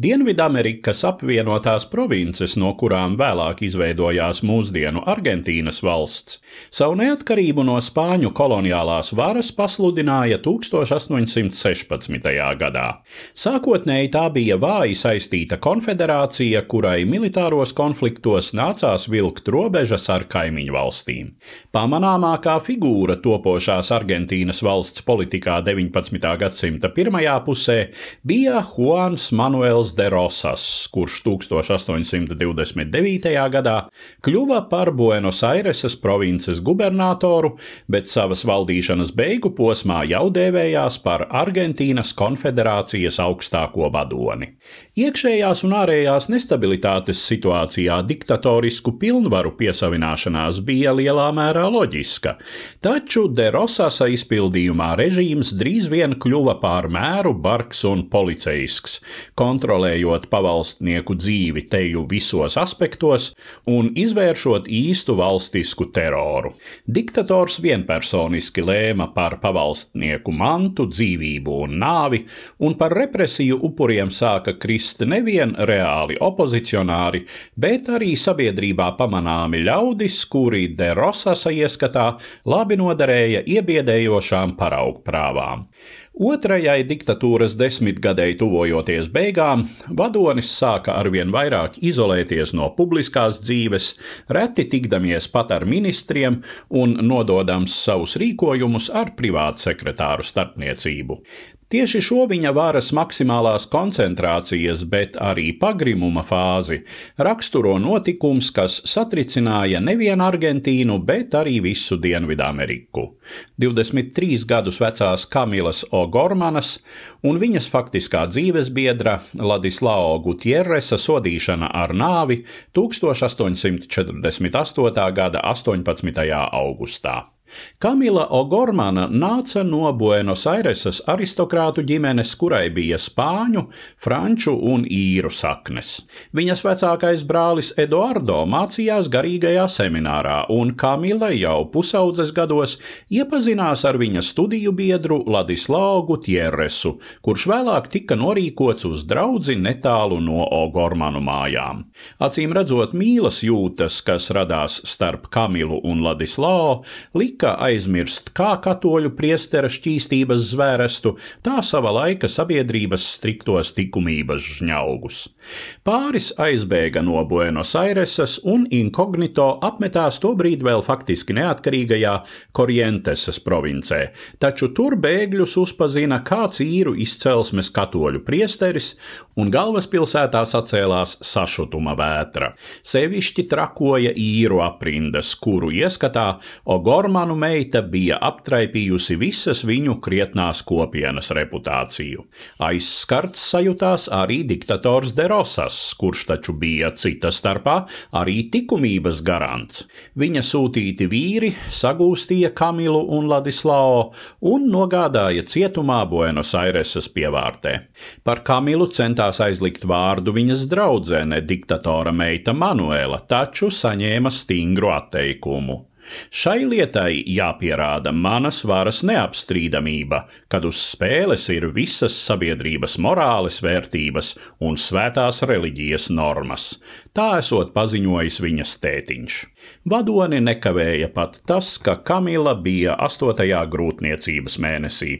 Dienvidamerikas apvienotās provinces, no kurām vēlāk izveidojās mūsdienu Argentīnas valsts, savu neatkarību no spāņu koloniālās varas pasludināja 1816. gadā. Sākotnēji tā bija vāji saistīta konfederācija, kurai militāros konfliktos nācās vilkt robežas ar kaimiņu valstīm. Pamanāmākā figūra topošās Argentīnas valsts politikā 19. gadsimta pirmajā pusē bija Juans Manuels de Rosas, kurš 1829. gadā kļuva par Buenos Aireses provinces gubernatoru, bet savas valdīšanas beigu posmā jau dēvējās par Argentīnas konfederācijas augstāko vadoni. Iekšējās un ārējās nestabilitātes situācijā diktatorisku pilnvaru piesavināšanās bija lielā mērā loģiska, taču De Rosasa izpildījumā režīms drīz vien kļuva pār mēru, bargs un policijisks, kontrolējot pavalstnieku dzīvi teju visos aspektos un izvēršot īstu valstisku teroru. Diktators vienpersoniski lēma par pavalstnieku mantu, dzīvību un nāvi, un par represiju upuriem sāka krist nevien reāli opozicionāri, bet arī sabiedrībā pamanāmi ļaudis, kuri De Rosasa ieskatā labi noderēja iebiedējošām paraugprāvām. Otrajai diktatūras desmitgadēji tuvojoties beigām, vadonis sāka arvien vairāk izolēties no publiskās dzīves, reti tikdamies pat ar ministriem un nododams savus rīkojumus ar privātu sekretāru starpniecību. Tieši šo viņa varas maksimālās koncentrācijas, bet arī pagrimuma fāzi raksturo notikums, kas satricināja nevienu Argentīnu, bet arī visu Dienvidameriku. 23 gadus vecās Kamilas O'Gormanas un viņas faktiskā dzīvesbiedra Ladislao Gutierresa sodīšana ar nāvi 1848. gada 18. augustā. Kamila O'Gormana nāca no Buenos Aireses aristokrātu ģimenes, kurai bija spāņu, franču un īru saknes. Viņas vecākais brālis Eduardo mācījās garīgajā seminārā, un Kamila jau pusaudzes gados iepazinās ar viņa studiju biedru Ladislao Gutierresu, kurš vēlāk tika norīkots uz draudzi netālu no O'Gormanu mājām. Acīm redzot, mīlas jūtas, kas radās starp Kamilu un Ladislao, lika lika aizmirst kā katoļu priestera šķīstības zvērestu, tā sava laika sabiedrības striktos likumības žņaugus. Pāris aizbēga no Buenos Aireses un inkognito apmetās tobrīd vēl faktiski neatkarīgajā Korjentesas provincē, taču tur bēgļus uzpazina kāds īru izcelsmes katoļu priesteris un galvaspilsētā sacēlās sašutuma vētra. Sevišķi trakoja īru aprindas, kuru ieskatā Ogormanu Romānu meita bija aptraipījusi visas viņu krietnās kopienas reputāciju. Aizskarts sajūtās arī diktators Derosas, kurš taču bija cita starpā arī likumības garants. Viņa sūtīti vīri sagūstīja Kamilu un Ladislao un nogādāja cietumā Buenos Aireses pievārtē. Par Kamilu centās aizlikt vārdu viņas draudzene, diktatora meita Manuela, taču saņēma stingru atteikumu. Šai lietai jāpierāda manas varas neapstrīdamība, kad uz spēles ir visas sabiedrības morāles vērtības un svētās reliģijas normas. Tā esot paziņojis viņas tētiņš. Vadoni nekavēja pat tas, ka Kamila bija astotajā grūtniecības mēnesī.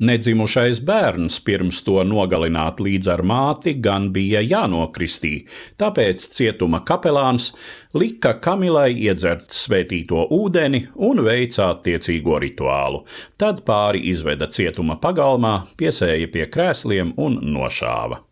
Nedzimušais bērns pirms to nogalināt līdz ar māti gan bija jānokristī, tāpēc cietuma kapelāns lika Kamilai iedzert svētīto ūdeni un veica attiecīgo rituālu. Tad pāri izveda cietuma pagalmā, piesēja pie krēsliem un nošāva.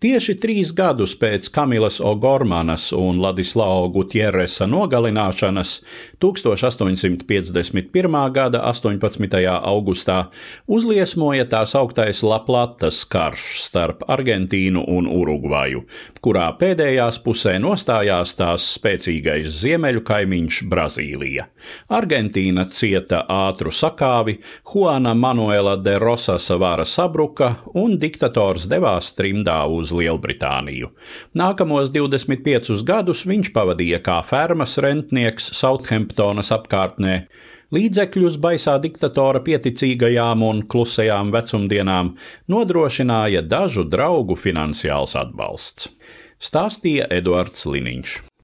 Tieši trīs gadus pēc Kamilas O'Gormanas un Ladislao Gutierresa nogalināšanas 1851. gada 18. augustā uzliesmoja tās augtais Laplatas karš starp Argentīnu un Urugvaju, kurā pēdējās pusē nostājās tās spēcīgais ziemeļu kaimiņš Brazīlija. Argentīna cieta ātru sakāvi, Juana Manuela de Rosasa vāra sabruka un diktators devās trimdā uz uz Lielbritāniju. Nākamos 25 gadus viņš pavadīja kā fermas rentnieks Southamptonas apkārtnē. Līdzekļus baisā diktatora pieticīgajām un klusajām vecumdienām nodrošināja dažu draugu finansiāls atbalsts. Stāstīja Eduards Liniņš.